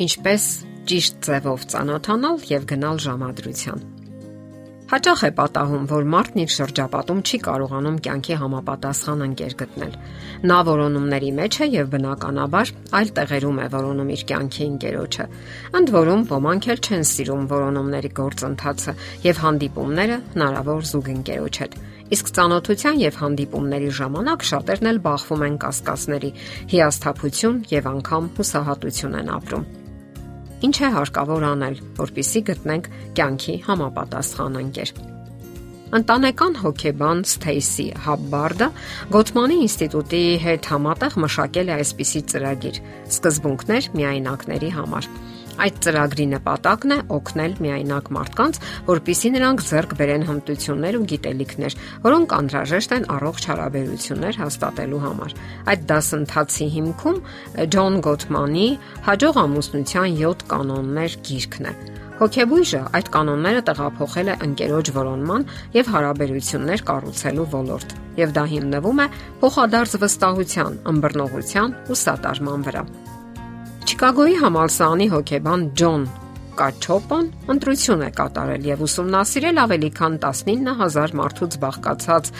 Ինչպես ճիշտ ձևով ճանոթանալ եւ գնալ ժամադրության։ Հաճախ է պատահում, որ մարդն իր շրջապատում չի կարողանում կյանքի համապատասխան ընկեր գտնել։ Նա որոնումների մեջ է եւ բնականաբար այլ տեղերում է որոնում իր կյանքի ընկերոջը։ Ընդ որում ոմանք էլ չեն սիրում որոնումների գործընթացը եւ հանդիպումները հնարավոր զուգընկերոջ հետ։ Իսկ ծանոթության եւ հանդիպումների ժամանակ շատերն էլ բախվում են կասկածների, հիասթափություն եւ անգամ հուսահատություն են ապրում։ Ինչ է հարկավոր անել, որpիսի գտնենք կյանքի համապատասխան ընկեր։ Ընտանեկան հոգեբան Սթեյսի Հաբբարդը Գոթմանի ինստիտուտի հետ համատեղ մշակել է այսպիսի ծրագիր՝ սկզբունքներ միայնակների համար։ Այդ ծրագրի նպատակն է օգնել միայնակ մարդկանց, որpիսի նրանք ձեռք բերեն հմտություններ ու գիտելիքներ, որոնք անհրաժեշտ են առողջ հարաբերություններ հաստատելու համար։ Այդ դասընթացի հիմքում Ջոն Գոթմանի հաջող ամուսնության 7 կանոններ գիրքն է։ Հոգեբույժը այդ կանոնները տեղափոխել է ընկերոջ որոնման եւ հարաբերություններ կառուցելու ոլորտ, եւ դա հիմնվում է փոխադարձ վստահության, ըմբռնողության ու սատարման վրա։ Չիկագոյի համալսարանի հոկեբան Ջոն Կաչոպան ընտրություն է կատարել եւ ուսումնասիրել ավելի քան 19000 մարդուց բաղկացած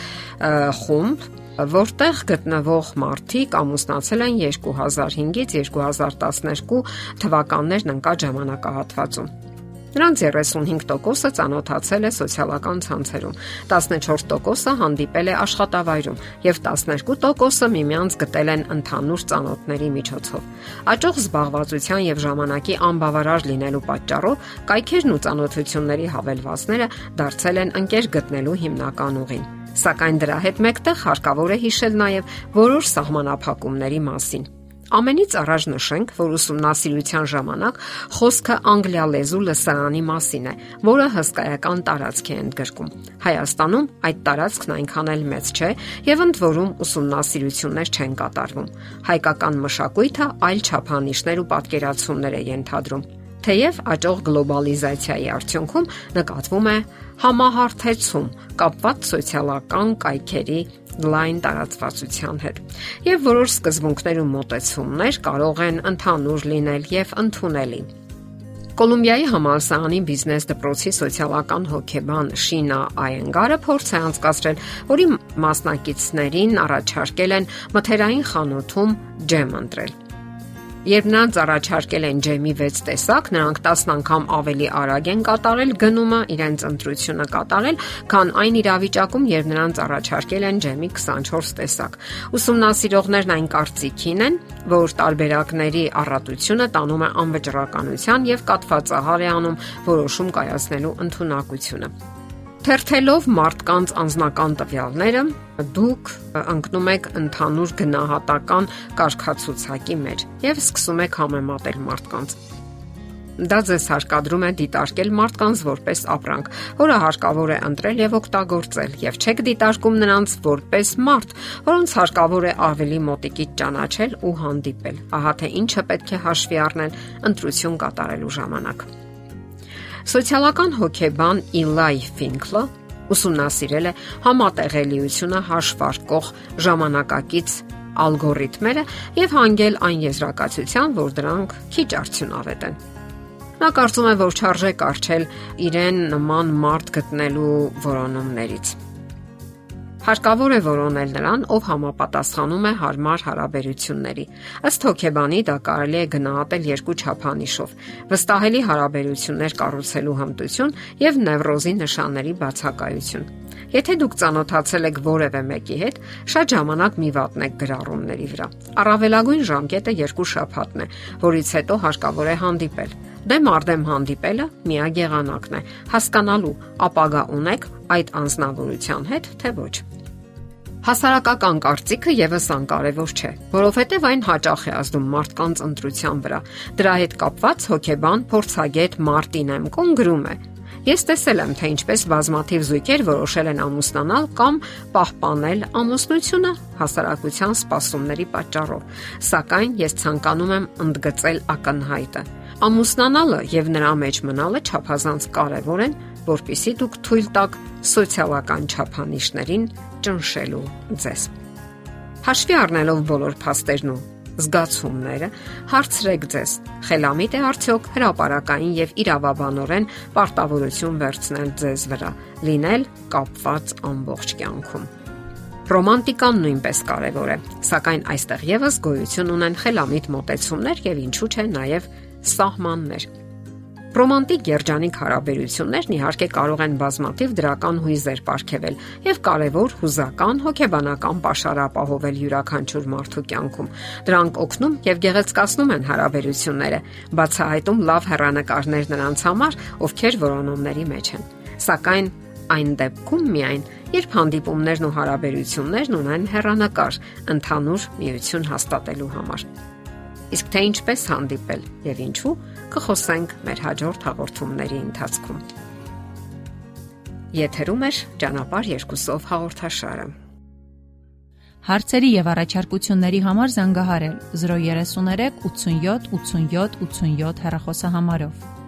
խումբ, որտեղ գտնվող մարդիկ ամուսնացել են 2005-ից 2012 թվականներն ընկած ժամանակահատվածում։ Նրանց 35%-ը ծանոթացել է սոցիալական ցանցերում, 14%-ը հանդիպել է աշխատավայրում եւ 12%-ը միմյանց գտել են ընդհանուր ծանոթների միջոցով։ Աճող զբաղվածության եւ ժամանակի անբավարար լինելու պատճառով կայքերն ու ծանոթությունների հավելվածները դարձել են ընկեր գտնելու հիմնական ուղին։ Սակայն դրա հետ մեկտեղ հարկավոր է հիշել նաև որոշ սահմանափակումների մասին։ Ամենից առաջ նշենք, որ ուսումնասիրության ժամանակ խոսքը անգլիալեզու լսարանի մասին է, որը հսկայական տարածք է ընդգրկում։ Հայաստանում այդ տարածքն այնքան էլ մեծ չէ եւ ընդ որում ուսումնասիրություններ չեն կատարվում։ Հայկական մշակույթը այլ չափանիշներ ու պատկերացումներ է ենթադրում Թեև աճող գլոբալիզացիայի արդյունքում նկատվում է համահարթեցում կապված սոցիալական կայքերի լայն տարածվածության հետ։ Եվ որոշ սկզբունքներ ու մոտեցումներ կարող են ընդհանուր լինել եւ ընդունելի։ Կոլումբիայի համալսարանի բիզնես դպրոցի սոցիալական հոգեբան Շինա Այենգարը փորձ է անցկացրել, որի մասնակիցներին առաջարկել են մթերային խանութում ջեմ ընտրել։ Երբ նրանց առաջարկել են ջեմի 6 տեսակ, նրանք 10 անգամ ավելի արագ են կատարել գնումը, իրենց ընտրությունը կատարել, քան այն իրավիճակում, երբ նրանց առաջարկել են ջեմի 24 տեսակ։ Ուսումնասիրողներն այն կարծիքին են, որ տարբերակների առատությունը տանում է անվճռականության եւ կատվածահար է անում որոշում կայացնելու ընտունակությունը։ Թերթելով մարդկանց անձնական տվյալները, դուք ընկնում եք ընդհանուր գնահատական կարգացուցակի մեջ եւ սկսում եք համեմատել մարդկանց։ Դա ձեզ հարկադրում է դիտարկել մարդկանց որպես ապրանք, որը հարկավոր է ընտրել եւ օգտագործել, եւ չեք դիտարկում նրանց որպես մարդ, որոնց հարկավոր է ավելի մոտիկից ճանաչել ու հանդիպել։ Ահա թե ինչը պետք է հաշվի առնել ընտրություն կատարելու ժամանակ։ Սոցիալական հոգեբան Իլայ Ֆինքլը ուսումնասիրել է համատեղելիությունը հաշվարկող ժամանակակից ալգորիթմերը եւ հանգել այն եզրակացության, որ դրանք քիչ արդյունավետ են։ Նա կարծում է, որ չարժե կարճել իրեն նման մարդ գտնելու որոնումներից։ Հարկավոր է որոնել նրան, ով համապատասխանում է հարմար հարաբերությունների։ Ըստ հոգեբանի դա կարելի է գնահատել երկու չափանիշով՝ վստահելի հարաբերություններ կառուցելու հմտություն եւ նևրոզի նշանների բացակայություն։ Եթե դուք ծանոթացել եք որևէ մեկի հետ, շատ ժամանակ մի վատնեք գրառումների վրա։ Առավելագույն ժամկետը երկու շաբաթն է, որից հետո հարկավոր է հանդիպել։ Դեմ արդեմ հանդիպելը միակ եղանակն է՝ հասկանալու ապագա ունեք այդ անznավորության հետ, թե ոչ։ Հասարակական կարծիքը եւս անկարևոր չէ, որովհետեւ այն հաճախ է ազդում մարդկանց ընտրության վրա։ Դրա հետ կապված հոգեբան փորձագետ Մարտին Էմկոն գրում է. Ես տեսել եմ, թե ինչպես բազմաթիվ զույգեր որոշել են ամուսնանալ կամ պահպանել ամուսնությունը հասարակության սպասումների պատճառով։ Սակայն ես ցանկանում եմ ընդգծել ակնհայտը։ Ամուսնանալը եւ նրա մեջ մնալը չափազանց կարեւոր են, որpիսի դուք թույլ տաք սոցիալական չափանիշներին ճնշելու ձեզ։ Հաշվի առնելով բոլոր փաստերն ու զգացումները, հարցրեք ձեզ. խելամիտ է արդյոք հրաապարակային եւ իրավաբանորեն պարտավորություն վերցնել ձեզ վրա, լինել կապված ամբողջ կյանքում։ Ռոմանտիկան նույնպես կարևոր է, սակայն այստեղ եւս գոյություն ունեն խելամիտ մոտեցումներ եւ ինչու՞ չէ նաեւ սահմաններ։ Ռոմանտիկ երջանիկ հարաբերություններն իհարկե կարող են բազմաթիվ դրական հույզեր ապարգևել եւ կարեւոր հուզական հոգեբանական ապաշար ապահովել յուրաքանչյուր մարդու կյանքում։ Դրանք օգնում եւ գեղեցկացնում են հարաբերությունները, բացահայտում լավ հեռանկարներ նրանց համար, ովքեր որոնումների մեջ են։ Սակայն այն դեպքում միայն, երբ հանդիպումներն ու հարաբերություններն ունեն հեռանկար ընդհանուր միություն հաստատելու համար։ Իսկ թե ինչպես հանդիպել եւ ինչու, կխոսենք մեր հաջորդ հաղորդումների ընթացքում։ Եթերում է ճանապարհ երկուսով հաղորդաշարը։ Հարցերի եւ առաջարկությունների համար զանգահարել 033 87 87 87 հեռախոսահամարով։